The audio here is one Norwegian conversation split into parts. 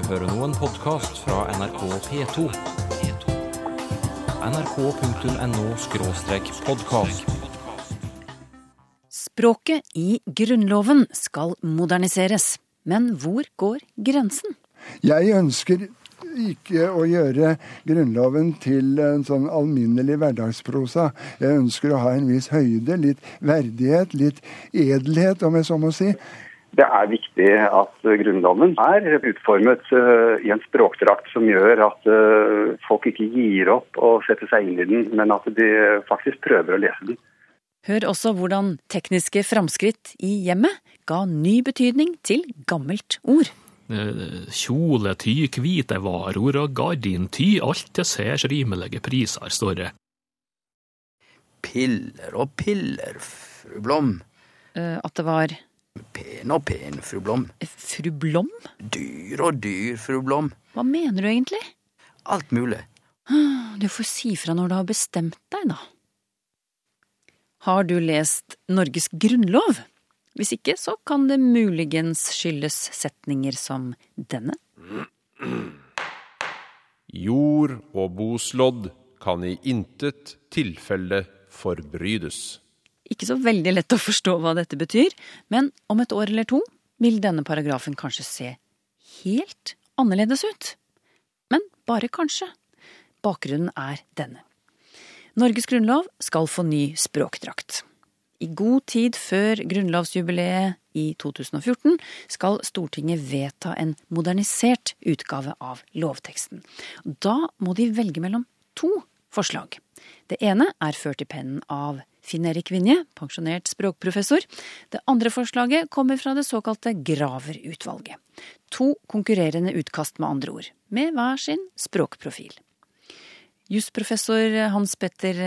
hører nå en podkast fra NRK P2. nrk.no podkast. Språket i Grunnloven skal moderniseres. Men hvor går grensen? Jeg ønsker ikke å gjøre Grunnloven til en sånn alminnelig hverdagsprosa. Jeg ønsker å ha en viss høyde, litt verdighet, litt edelhet, om jeg så må si. Det er viktig at Grunnloven er utformet uh, i en språkdrakt som gjør at uh, folk ikke gir opp å sette seg inn i den, men at de faktisk prøver å lese den. Hør også hvordan tekniske framskritt i hjemmet ga ny betydning til gammelt ord. Kjoletøy, Kjolety, hvitevaror og gardinty, alt til særs rimelige priser, står det. Piller og piller, fru Blom. Eh, at det var Pen og pen, fru Blom. fru Blom? Dyr og dyr, fru Blom. Hva mener du egentlig? Alt mulig. Du får si fra når du har bestemt deg, da. Har du lest Norges grunnlov? Hvis ikke, så kan det muligens skyldes setninger som denne. Jord og boslådd kan i intet tilfelle forbrydes. Ikke så veldig lett å forstå hva dette betyr, men om et år eller to vil denne paragrafen kanskje se helt annerledes ut. Men bare kanskje. Bakgrunnen er denne. Norges grunnlov skal få ny språkdrakt. I god tid før grunnlovsjubileet i 2014 skal Stortinget vedta en modernisert utgave av lovteksten. Da må de velge mellom to forslag. Det ene er ført i pennen av Finn-Erik Vinje, pensjonert språkprofessor. Det andre forslaget kommer fra det såkalte Graver-utvalget. To konkurrerende utkast, med andre ord, med hver sin språkprofil. Jusprofessor Hans Petter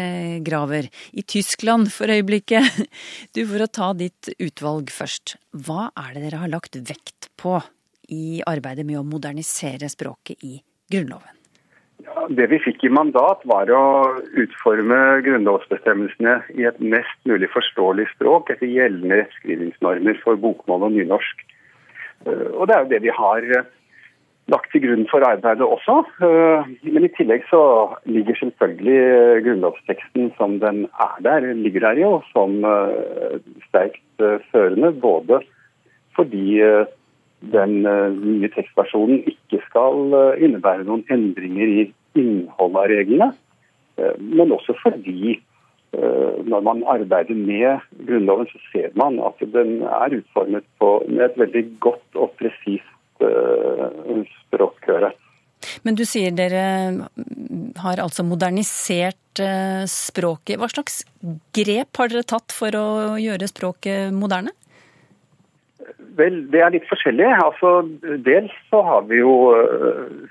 Graver, i Tyskland for øyeblikket. Du, For å ta ditt utvalg først. Hva er det dere har lagt vekt på i arbeidet med å modernisere språket i Grunnloven? Det vi fikk i mandat, var å utforme grunnlovsbestemmelsene i et mest mulig forståelig språk etter gjeldende rettskrivingsnormer for bokmål og nynorsk. Eh, Og det er jo det vi har eh, lagt til grunn for arbeidet også. Eh, Men i tillegg så ligger selvfølgelig grunnlovsteksten som den er der, ligger der jo som sterkt førende. Både fordi den eh, nye tekstversjonen ikke skal eh, innebære noen endringer i innholdet av reglene, eh, men også fordi når man arbeider med Grunnloven, så ser man at den er utformet på, med et veldig godt og presist språkkøre. Men du sier dere har altså modernisert språket. Hva slags grep har dere tatt for å gjøre språket moderne? Vel, det er litt forskjellig. Altså, dels så har vi jo øh,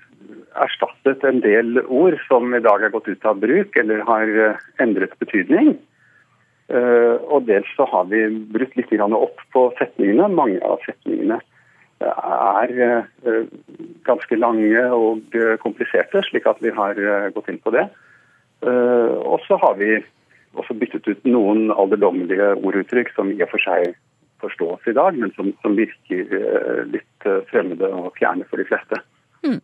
erstattet en del ord som i dag er gått ut av bruk eller har øh, endret betydning. Uh, og dels så har vi brutt litt opp på setningene. Mange av setningene er ganske lange og kompliserte, slik at vi har gått inn på det. og så har vi også byttet ut noen alderdommelige orduttrykk som i og for seg forstås i dag, men som, som virker litt fremmede og fjerne for de fleste. Mm.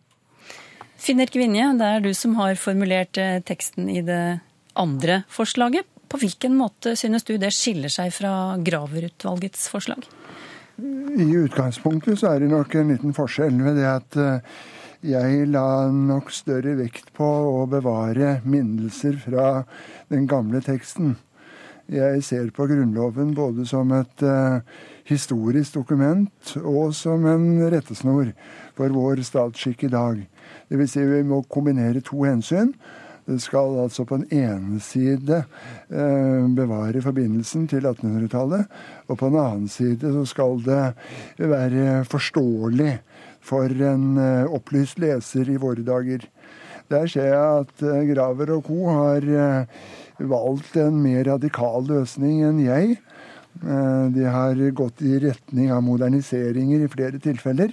Finner Kvinje, det er du som har formulert eh, teksten i det andre forslaget. På hvilken måte synes du det skiller seg fra Graver-utvalgets forslag? I utgangspunktet så er det nok en liten forskjell ved det at eh, jeg la nok større vekt på å bevare minnelser fra den gamle teksten. Jeg ser på Grunnloven både som et uh, historisk dokument og som en rettesnor for vår statsskikk i dag. Vil si vi må kombinere to hensyn. Det skal altså på den ene side eh, bevare forbindelsen til 1800-tallet, og på den annen side så skal det være forståelig for en eh, opplyst leser i våre dager. Der ser jeg at eh, Graver og co. har eh, valgt en mer radikal løsning enn jeg. Eh, De har gått i retning av moderniseringer i flere tilfeller.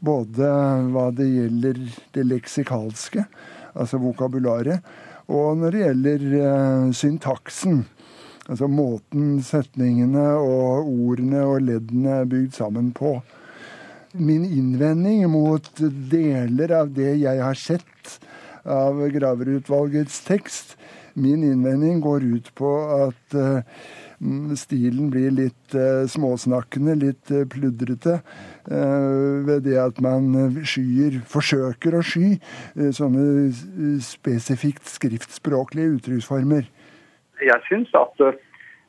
Både hva det gjelder det leksikalske, altså vokabularet, og når det gjelder syntaksen. Altså måten setningene og ordene og leddene er bygd sammen på. Min innvending mot deler av det jeg har sett av Graverutvalgets tekst, min innvending går ut på at eh, stilen blir litt eh, småsnakkende, litt eh, pludrete. ved det at man skyer, forsøker å sky sånne spesifikt skriftspråklige uttrykksformer. Jeg syns at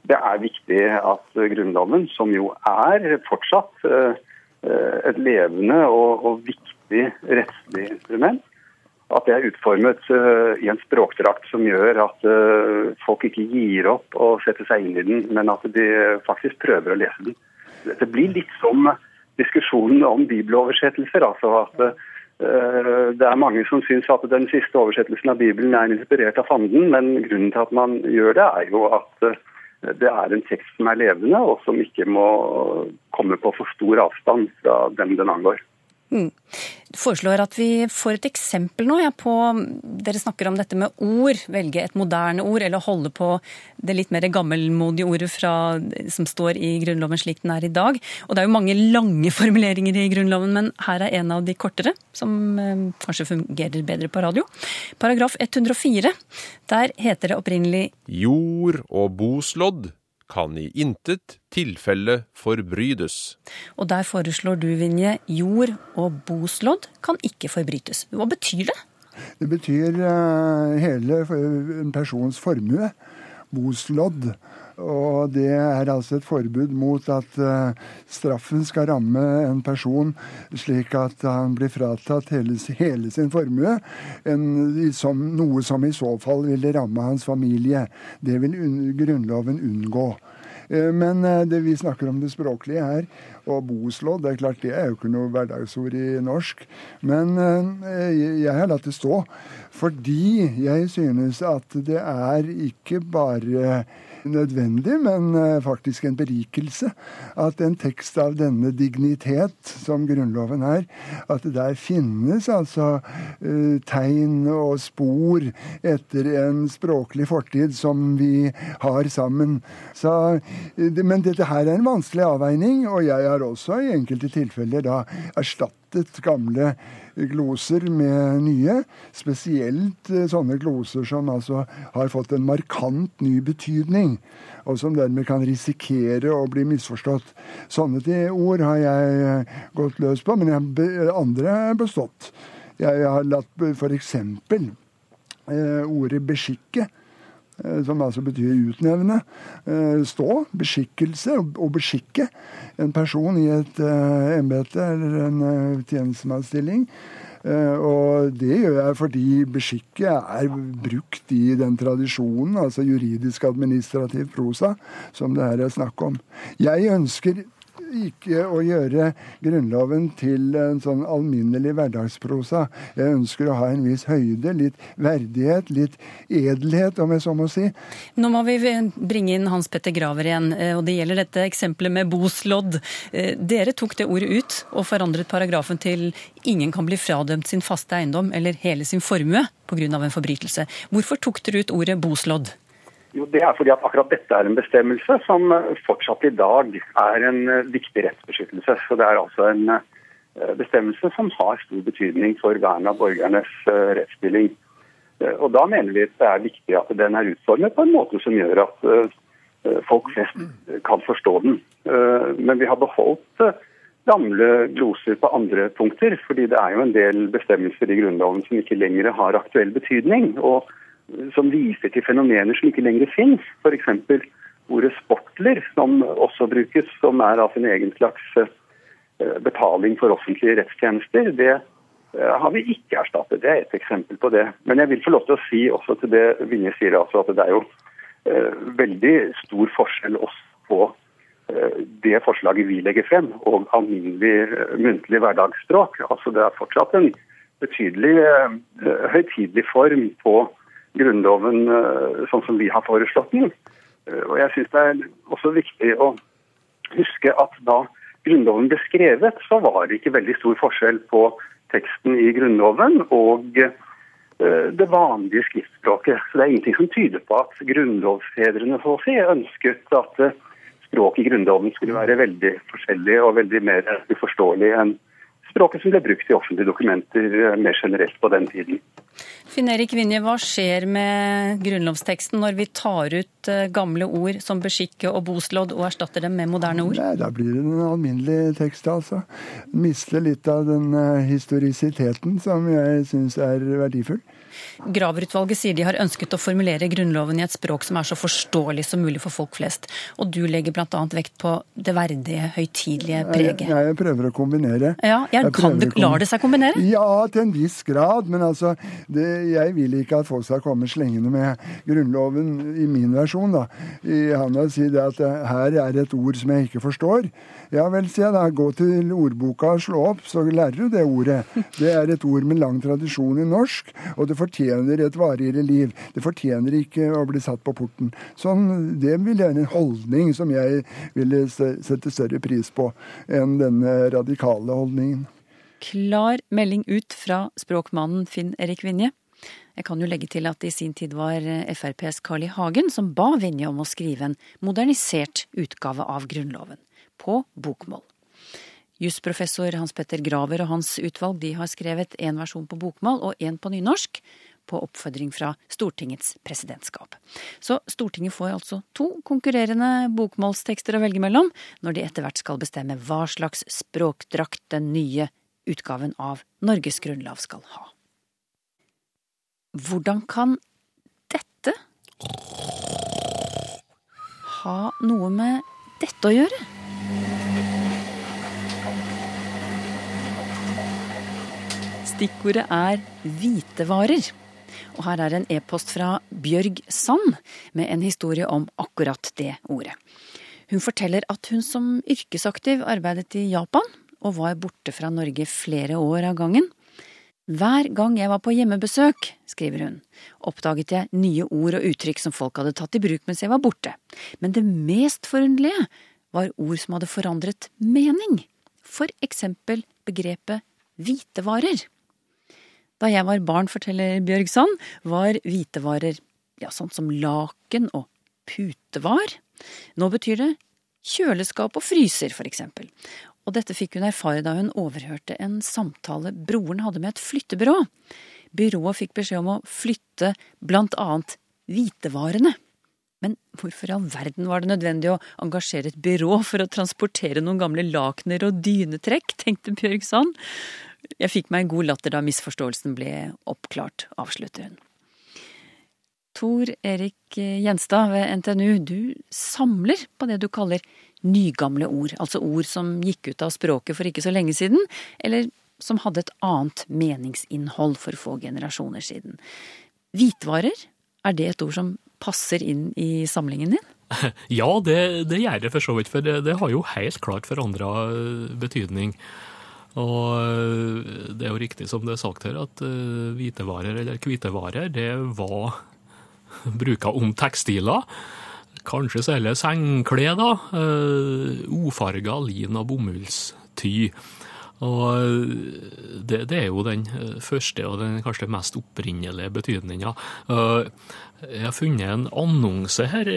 det er viktig at Grunnloven, som jo er fortsatt et levende og viktig rettslig instrument, at det er utformet uh, i en språkdrakt som gjør at uh, folk ikke gir opp å sette seg inn i den, men at de faktisk prøver å lese den. Det blir litt som diskusjonen om bibeloversettelser. altså at uh, det er mange som syns at den siste oversettelsen av Bibelen er inspirert av fanden, men grunnen til at man gjør det, er jo at det er en tekst som er levende, og som ikke må komme på for stor avstand fra dem den angår. Du foreslår at vi får et eksempel nå ja, på Dere snakker om dette med ord. Velge et moderne ord, eller holde på det litt mer gammelmodige ordet fra, som står i Grunnloven slik den er i dag. Og det er jo mange lange formuleringer i Grunnloven, men her er en av de kortere, som eh, kanskje fungerer bedre på radio. Paragraf 104. Der heter det opprinnelig Jord og boslådd kan i intet tilfelle forbrydes. Og der foreslår du, Vinje, jord og boslådd kan ikke forbrytes. Hva betyr det? Det betyr eh, hele en persons formue. Boslodd. Og det er altså et forbud mot at eh, straffen skal ramme en person slik at han blir fratatt hele, hele sin formue. En, som, noe som i så fall ville ramme hans familie. Det vil un, Grunnloven unngå. Eh, Men eh, det vi snakker om det språklige her, og boslådd, det er klart det er jo ikke noe hverdagsord i norsk. Men jeg har latt det stå fordi jeg synes at det er ikke bare nødvendig, men eh, faktisk en berikelse. At en tekst av denne dignitet, som Grunnloven er, at det der finnes altså eh, tegn og spor etter en språklig fortid som vi har sammen. Så, eh, men dette her er en vanskelig avveining, og jeg har også i enkelte tilfeller da erstattet gamle gloser med nye. Spesielt eh, sånne gloser som altså har fått en markant ny betydning, og som dermed kan risikere å bli misforstått. Sånne ord har jeg eh, gått løs på, men jeg, andre har bestått. Jeg har latt f.eks. Eh, ordet 'beskikke', som altså betyr utnevne, eh, stå. Beskikkelse og beskikke en person i et eh, embete eller en eh, tjenestemannsstilling. Eh, og det gjør jeg fordi beskikke er brukt i den tradisjonen, altså juridisk-administrativ prosa, som det her er snakk om. Jeg ønsker ikke å gjøre Grunnloven til en sånn alminnelig hverdagsprosa. Jeg ønsker å ha en viss høyde, litt verdighet, litt edelhet, om jeg så må si. Nå må vi bringe inn Hans Petter Graver igjen, eh, og det gjelder dette eksempelet med boslådd. Eh, Dere tok det ordet ut og forandret paragrafen til 'ingen kan bli fradømt sin faste eiendom eller hele sin formue pga. en forbrytelse'. Hvorfor tok dere ut ordet boslådd? Jo, Det er fordi at akkurat dette er en bestemmelse som eh, fortsatt i dag er en eh, viktig rettsbeskyttelse. Så det er altså en eh, bestemmelse som har stor betydning for vern av borgernes rettsstilling. Og da mener vi at det er viktig at den er utformet på en måte som gjør at folk flest kan forstå den. Men vi har beholdt eh, gamle gloser på andre punkter, fordi det er jo en del bestemmelser i Grunnloven som ikke lenger har aktuell betydning. og som viser til fenomener som ikke lenger finnes. F.eks. ordet sportler, som også brukes, som er altså en egen slags eh, betaling for offentlige rettstjenester. Det eh, har vi ikke erstattet. Det er et eksempel på det. Men jeg vil få lov til å si også til det Vinje sier, altså at det er jo eh, veldig stor forskjell også på det forslaget vi legger frem, og alminnelig muntlig hverdagsspråk. Altså Det er fortsatt en betydelig høytidelig form på Grunnloven eh, sånn som vi har foreslått den. Eh, Og jeg syns det er også viktig å huske at da Grunnloven ble skrevet, så var det ikke veldig stor forskjell på teksten i Grunnloven og eh, det vanlige skriftspråket. Så det er ingenting som tyder på at grunnlovsfedrene så å si, ønsket at språket i Grunnloven skulle være veldig forskjellig og veldig mer uforståelig enn språket som ble brukt i offentlige dokumenter eh, mer generelt på den tiden. Finn Erik Vinje, hva skjer med grunnlovsteksten når vi tar ut eh, gamle ord som beskikke og boslodd og erstatter dem med moderne ord? Nei, Da blir det en alminnelig tekst, altså. Mister litt av den eh, historisiteten som jeg syns er verdifull. Graver-utvalget sier de har ønsket å formulere Grunnloven i et språk som er så forståelig som mulig for folk flest. Og du legger bl.a. vekt på det verdige, høytidelige preget. jeg, jeg prøver å kombinere. Ja, jeg, Jeg kan du, Lar det seg kombinere? Ja, til en viss grad. Men altså, det, jeg vil ikke at folk skal komme slengende med Grunnloven i min versjon, da. I handa og si det at eh, her er et ord som jeg ikke forstår. Ja vel, sier jeg da. Gå til ordboka og slå opp, så lærer du det ordet. Det er et ord med lang tradisjon i norsk, og det fortjener et varigere liv. Det fortjener ikke å bli satt på porten. Sånn, Det vil være en holdning som jeg ville sette større pris på enn denne radikale holdningen. Klar melding ut fra språkmannen Finn Erik Vinje. Jeg kan jo legge til at det i sin tid var FrPs Carl I. Hagen som ba Vinje om å skrive en modernisert utgave av Grunnloven, på bokmål. Jusprofessor Hans Petter Graver og hans utvalg de har skrevet en versjon på bokmål og en på nynorsk, på oppfordring fra Stortingets presidentskap. Så Stortinget får altså to konkurrerende bokmålstekster å velge mellom, når de etter hvert skal bestemme hva slags språkdrakt den nye utgaven av Norges grunnlov skal ha. Hvordan kan dette ha noe med dette å gjøre? Stikkordet er hvitevarer. Og her er en e-post fra Bjørg Sand med en historie om akkurat det ordet. Hun forteller at hun som yrkesaktiv arbeidet i Japan, og var borte fra Norge flere år av gangen. Hver gang jeg var på hjemmebesøk, skriver hun, oppdaget jeg nye ord og uttrykk som folk hadde tatt i bruk mens jeg var borte. Men det mest forunderlige var ord som hadde forandret mening. For eksempel begrepet hvitevarer. Da jeg var barn, forteller Bjørg Sand, var hvitevarer ja, sånn som laken og putevar. Nå betyr det kjøleskap og fryser, for eksempel. Og dette fikk hun erfare da hun overhørte en samtale broren hadde med et flyttebyrå. Byrået fikk beskjed om å flytte blant annet hvitevarene. Men hvorfor i all verden var det nødvendig å engasjere et byrå for å transportere noen gamle lakener og dynetrekk, tenkte Bjørg Sand. Jeg fikk meg en god latter da misforståelsen ble oppklart, avslutter hun. Tor Erik Gjenstad ved NTNU, du samler på det du kaller nygamle ord, altså ord som gikk ut av språket for ikke så lenge siden, eller som hadde et annet meningsinnhold for få generasjoner siden. Hvitvarer, er det et ord som passer inn i samlingen din? Ja, det, det gjør det for så vidt, for det, det har jo helt klart forandra betydning. Og eh, det er jo riktig som det er sagt her, at eh, hvitevarer eller hvitevarer, det var bruka om tekstiler. Kanskje særlig sengklær, da. ofarga lin og bomullsty. Og det, det, er jo den første og den kanskje mest opprinnelige betydninga. Uh, jeg har funnet en annonse her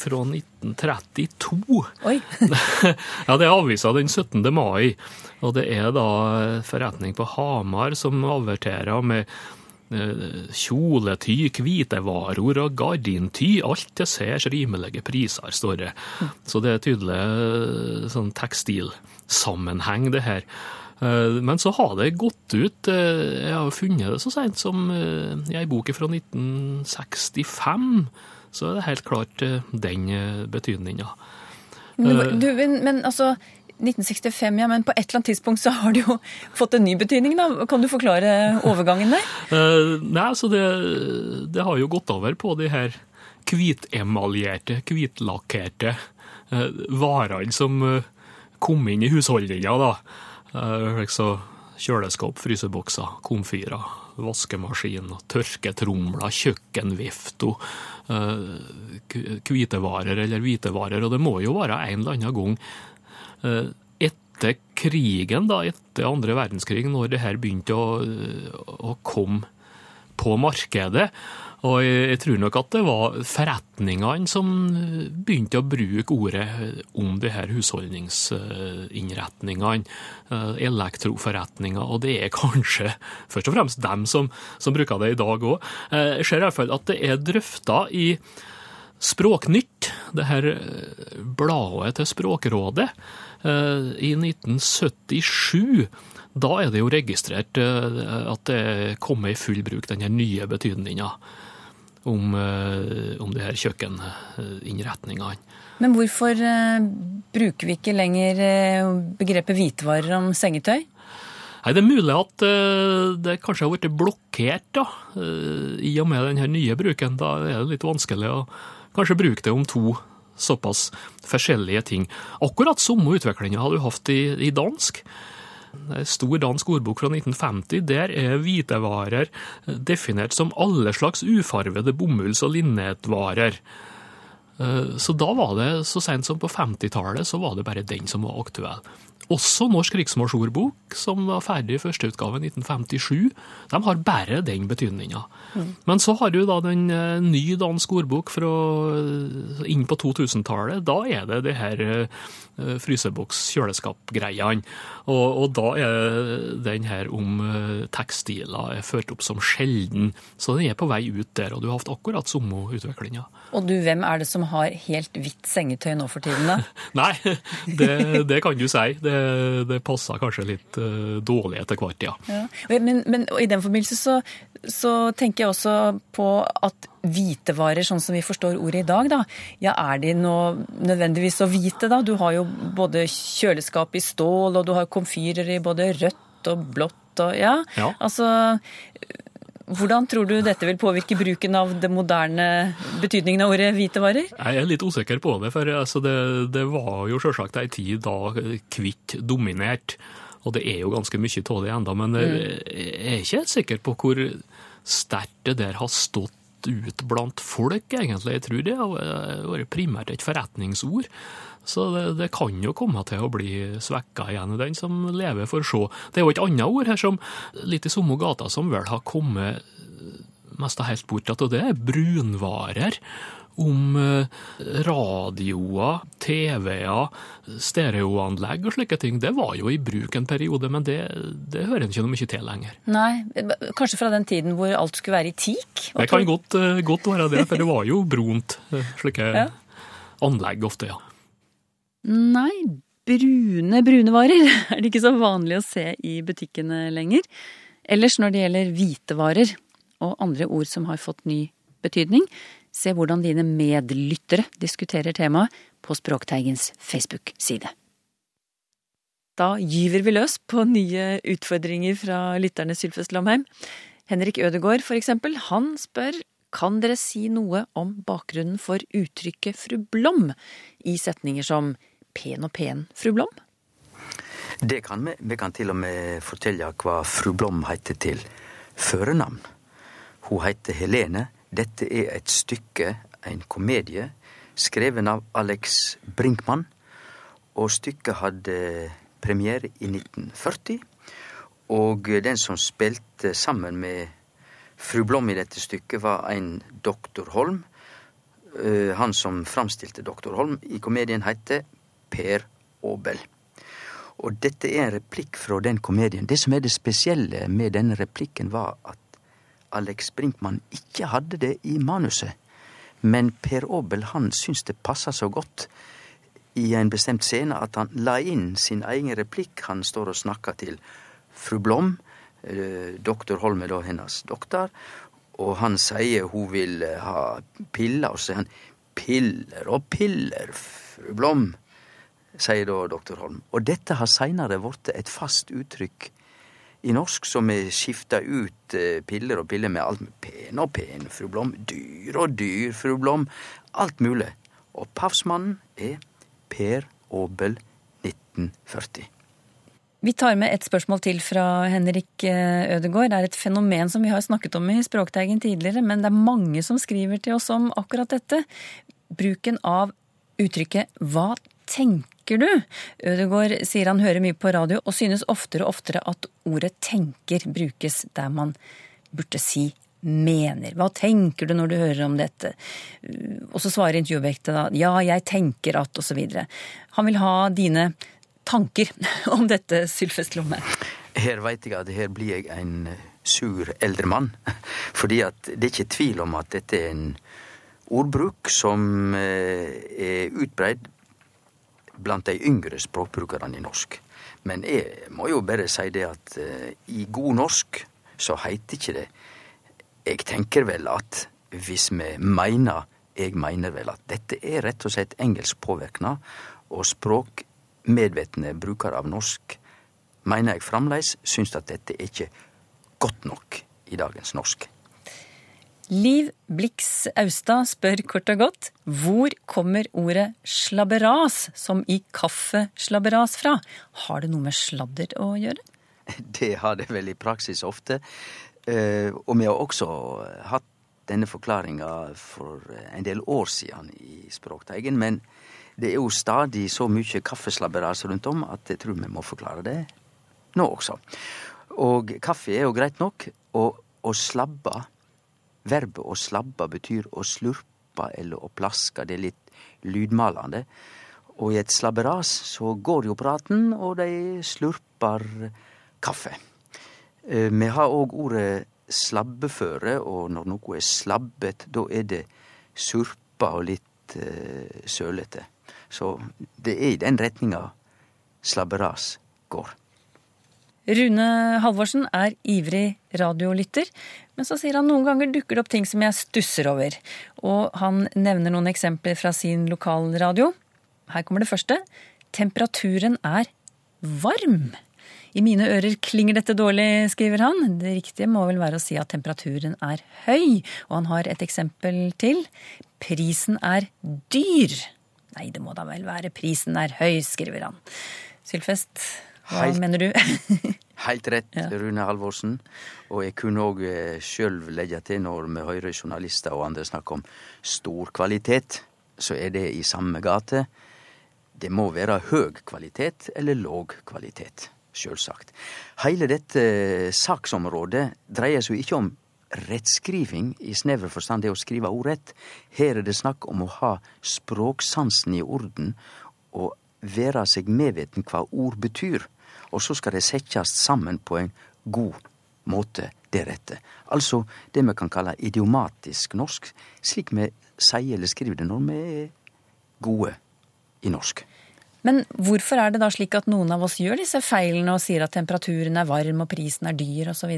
fra 1932. Oi! ja, det er avisa den 17. mai. Og det er da forretning på Hamar som averterer med kjolety, hvitevarer og gardinty. Alt til særs rimelige priser, står det. Så det er tydelig sånn tekstilsammenheng, det her. Men så har det gått ut Jeg har funnet det så sent som i ei bok fra 1965. Så er det helt klart den betydninga. Men, du, men altså 1965, ja, men på et eller annet tidspunkt så har det jo fått en ny betydning, da. Kan du forklare overgangen der? Uh, nei, så det, det, har jo gått over på de her hvitemaljerte, hvitlakkerte uh, varene som uh, kom inn i husholdninga, da. så kjøleskap, frysebokser, komfyrer, vaskemaskin, tørketromler, kjøkkenvifto, hvitevarer eller hvitevarer. Og det må jo være en eller annen gang etter krigen, da, etter andre verdenskrig, når det her begynte å, å komme på markedet. Og jeg, tror nok at det var forretningene som begynte å bruke ordet om de her husholdningsinnretningene, eh, elektroforretninger, og det er kanskje først og fremst dem som, som bruker det i dag òg. Jeg ser i hvert fall at det er drøfta i Språknytt, det her eh, bladet til Språkrådet, eh, i 1977. Da er det jo registrert at det kommer i full bruk, den her nye betydninga om, eh, om de her kjøkkeninnretningene. Men hvorfor eh, bruker vi ikke lenger eh, begrepet hvitvarer om sengetøy? Nei, Det er mulig at eh, det kanskje har blitt blokkert da, eh, i og med den her nye bruken. Da er det litt vanskelig å kanskje bruke det om to såpass forskjellige ting. Akkurat samme utviklinga har du hatt i, i dansk. Stor dansk ordbok fra 1950. Der er hvitevarer definert som alle slags ufarvede bomulls- og linnetvarer. Eh, Så da var det, så sent som på 50-tallet, så var det bare den som var aktuell. Også Norsk riksmålsordbok, som var ferdig i førsteutgave i 1957, de har bare den betydninga. Men så har du da den nye dansk ordbok fra eh, inn på 2000-tallet. Da er det det her eh, fryseboks-kjøleskap-greiene. Og, og da er den her om eh, tekstiler er ført opp som sjelden. Så den er på vei ut der, og du har hatt akkurat samme utviklinga. Og du, hvem er det som har helt hvitt sengetøy nå for tiden, da? Nei, det, det kan du si. Det, det passer kanskje litt eh, dårlig etter hvert, ja. Ja. Men, men i den forbindelse så, så tenker jeg også på at hvitevarer, sånn som vi forstår ordet i dag, da, ja, er de nå nødvendigvis så hvite, da? Du har jo både kjøleskap i stål, og du har komfyrer i både rødt og blått og ja. Ja. Altså hvordan tror du dette vil påvirke bruken av det moderne betydningen av ordet hvite varer? Jeg er litt usikker på det, for altså det, det var jo selvsagt ei tid da kvitt dominert. Og det er jo ganske mye av det enda, men jeg er ikke helt sikker på hvor sterkt det der har stått ut blant folk, egentlig. Jeg tror det har vært primært et forretningsord. Så det, det kan jo komme til å bli svekka igjen, den som lever får se. Det er jo et annet ord her som litt i samme gata som vel har kommet mest helt bort og det er brunvarer. Om eh, radioer, TV-er, stereoanlegg og slike ting. Det var jo i bruk en periode, men det, det hører en ikke noe mye til lenger. Nei, kanskje fra den tiden hvor alt skulle være i teak? Det kan godt, eh, godt være det, for det var jo brunt, eh, slike Ja. anlegg ofte, ja. Nei, brune brunevarer er det ikke så vanlig å se i butikkene lenger. Ellers når det gjelder hvitevarer og andre ord som har fått ny betydning, se hvordan dine medlyttere diskuterer temaet på Språkteigens Facebook-side. Da gyver vi løs på nye utfordringer fra lytterne Sylfest Lomheim. Henrik Ødegaard, for eksempel, han spør kan dere si noe om bakgrunnen for uttrykket fru Blom i setninger som pen og pen, fru Blom? Det kan vi. Vi kan til og med fortelle hva fru Blom heter til førernavn. Hun heter Helene. Dette er et stykke, en komedie, skreven av Alex Brinkmann. Og stykket hadde premiere i 1940. Og den som spilte sammen med fru Blom i dette stykket, var en doktor Holm. Eh, Han som framstilte doktor Holm i komedien, heter Per Aabel. Og dette er en replikk fra den komedien. Det som er det spesielle med denne replikken, var at Alex Brinkmann ikke hadde det i manuset. Men Per Aabel han syntes det passa så godt i en bestemt scene at han la inn sin egen replikk. Han står og snakker til fru Blom. eh, Doktor Holm er da hennes doktor. Og han sier hun vil eh, ha piller, og så sier han piller og piller, fru Blom sier da doktor Holm. Og dette har seinere blitt et fast uttrykk i norsk, som vi skifta ut eh, piller og piller med alt med pen og pen, fru Blom, dyr og dyr, fru Blom, alt mulig. Og pavsmannen er Per Aabel 1940. Vi tar med et spørsmål til fra Henrik eh, Ødegaard. Det er et fenomen som vi har snakket om i Språkteigen tidligere, men det er mange som skriver til oss om akkurat dette. Bruken av uttrykket 'hva tenker du?' Ødegaard sier han hører mye på radio, og synes oftere og oftere at ordet 'tenker' brukes der man burde si mener. Hva tenker du når du hører om dette? Og så svarer intervjuobjektet da ja, jeg tenker at osv. Han vil ha dine tanker om dette, Sylfest Lomme. Her veit jeg at her blir jeg en sur eldre mann. Fordi at det er ikke tvil om at dette er en ordbruk som eh, er utbreid blant de yngre språkbrukerne i norsk. Men jeg må jo bare si det at uh, i god norsk så heiter ikke det Jeg tenker vel at hvis vi meiner Jeg mener vel at dette er rett og slett engelsk påvirkna, og språkmedvetne brukere av norsk mener jeg fremdeles syns at dette er ikke godt nok i dagens norsk. Liv Blix Austad spør kort og godt hvor kommer ordet slabberas, som i kaffeslabberas, fra? Har det noe med sladder å gjøre? Det har det vel i praksis ofte. Eh, og vi har også hatt denne forklaringa for en del år siden i Språkteigen. Men det er jo stadig så mye kaffeslabberas rundt om at jeg tror vi må forklare det nå også. Og kaffe er jo greit nok. Og å slabbe Verbet å slabbe betyr å slurpe eller å plaske. Det er litt lydmalende. Og i et slabberas så går jo praten, og de slurper kaffe. Me vi har òg ordet slabbeføre, og når noe er slabbet, da er det surpa og litt uh, sølete. Så det er i den retninga slabberas går. Rune Halvorsen er ivrig radiolytter, men så sier han noen ganger dukker det opp ting som jeg stusser over. Og han nevner noen eksempler fra sin lokalradio. Her kommer det første. Temperaturen er varm. I mine ører klinger dette dårlig, skriver han. Det riktige må vel være å si at temperaturen er høy, og han har et eksempel til. Prisen er dyr. Nei, det må da vel være prisen er høy, skriver han. Sylfest, hva Helt- mener du? helt rett, Rune Halvorsen. Og jeg kunne òg sjøl legge til, når vi hører journalister og andre snakke om stor kvalitet, så er det i samme gate. Det må være høg kvalitet eller låg kvalitet, sjølsagt. Hele dette saksområdet dreier seg ikke om rettskriving i snever forstand, det å skrive ordrett. Her er det snakk om å ha språksansen i orden og være seg medveten hva ord betyr. Og så skal det settast sammen på en god måte deretter. Altså det vi kan kalle idiomatisk norsk, slik vi sier eller skriver det når vi er gode i norsk. Men hvorfor er det da slik at noen av oss gjør disse feilene og sier at temperaturen er varm og prisen er dyr osv.?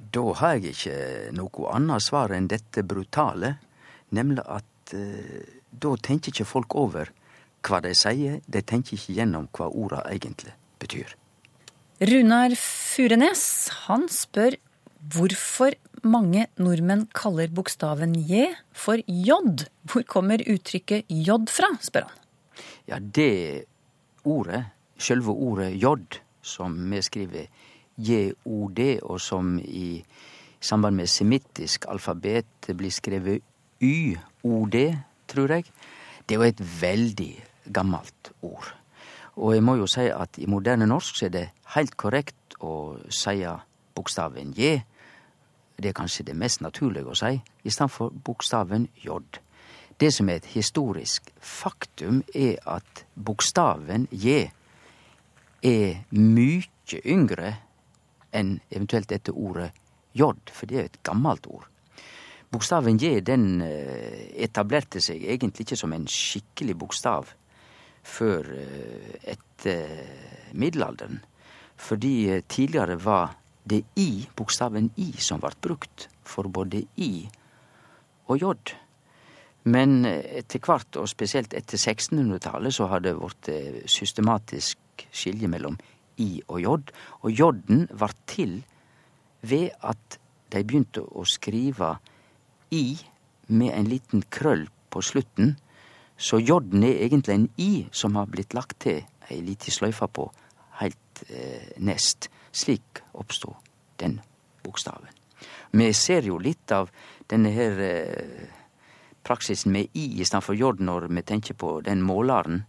Da har jeg ikke noe annet svar enn dette brutale, nemlig at eh, da tenker ikke folk over hva de sier, de tenker ikke gjennom hva orda egentlig betyr. Runar Furenes han spør hvorfor mange nordmenn kaller bokstaven J for J. Hvor kommer uttrykket J fra, spør han. Ja, det ordet, sjølve ordet J, som vi skriver JOD, og som i samband med semittisk alfabet blir skrevet YOD, tror jeg, det er jo et veldig gammelt ord. Og jeg må jo si at i moderne norsk så er det helt korrekt å si bokstaven J. Det er kanskje det mest naturlige å si, i stedet for bokstaven J. Det som er et historisk faktum, er at bokstaven J er mykje yngre enn eventuelt dette ordet J, for det er et gammelt ord. Bokstaven J den eh, etablerte seg egentlig ikke som en skikkelig bokstav før eh, etter middelalderen. Fordi eh, tidligere var det I, bokstaven I, som ble brukt for både I og J. Men etter hvert, og spesielt etter 1600-tallet, så har det blitt systematisk skilje mellom I og J. Og J-en var til ved at de begynte å skrive I med en liten krøll på slutten. Så J-en er egentlig en I som har blitt lagt til ei lita sløyfe på heilt eh, nest. Slik oppstod den bokstaven. Vi ser jo litt av denne her eh, praksisen med I istedenfor J når vi tenker på den målaren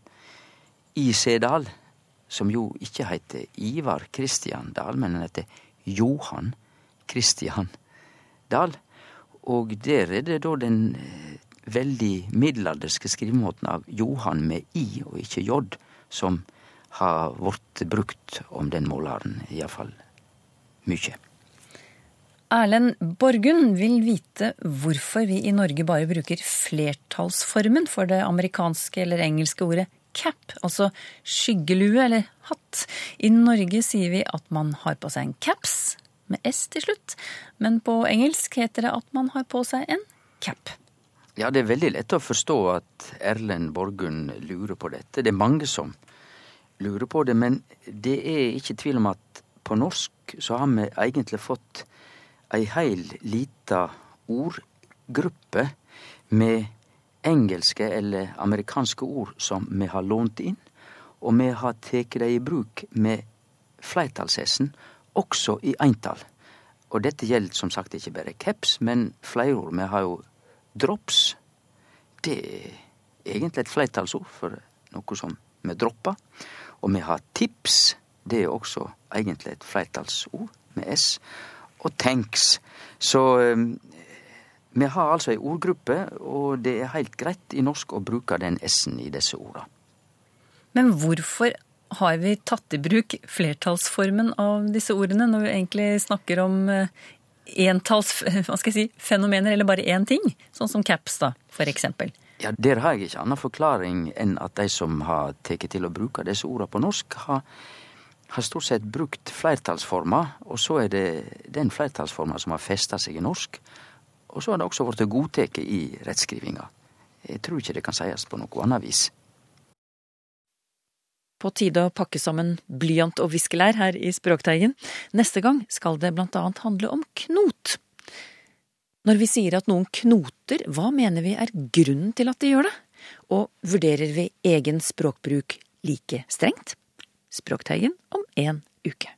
i Sedal, som jo ikke heter Ivar Kristian Dahl, men han heter Johan Kristian Dahl. Og der er det da den eh, veldig middelalderske skrivemåten av Johan med i og ikke j, som har blitt brukt om den målaren, iallfall mykje. Erlend Borgund vil vite hvorfor vi i Norge bare bruker flertallsformen for det amerikanske eller engelske ordet cap, altså skyggelue eller hatt. I Norge sier vi at man har på seg en caps, med S til slutt, men på engelsk heter det at man har på seg en cap. Ja, det er veldig lett å forstå at Erlend Borgund lurer på dette. Det er mange som lurer på det, men det er ikke tvil om at på norsk så har vi egentlig fått ei heil lita ordgruppe med engelske eller amerikanske ord som vi har lånt inn, og vi har tatt dem i bruk med fleirtalsessen også i eintal. Og dette gjelder som sagt ikke bare caps, men flere ord. Vi har jo drops. Det er egentlig et fleirtalsord for noe som vi dropper. Og vi har tips. Det er også egentlig et fleirtalsord med S. Og tanks. Så um, vi har altså ei ordgruppe, og det er heilt greit i norsk å bruke den S-en i disse orda. Men hvorfor har vi tatt i bruk flertallsformen av disse ordene, når vi egentlig snakker om jeg si, eller bare én ting? Sånn som caps, da, eksempel. Ja, Der har jeg ikke annen forklaring enn at de som har tatt til å bruke disse ordene på norsk, har, har stort sett brukt flertallsformer, og så er det den flertallsforma som har festa seg i norsk. Og så har det også blitt godtatt i rettskrivinga. Jeg tror ikke det kan sies på noe annet vis. På tide å pakke sammen blyant og viskelær her i Språkteigen. Neste gang skal det blant annet handle om knot. Når vi sier at noen knoter, hva mener vi er grunnen til at de gjør det? Og vurderer vi egen språkbruk like strengt? Språkteigen om en uke.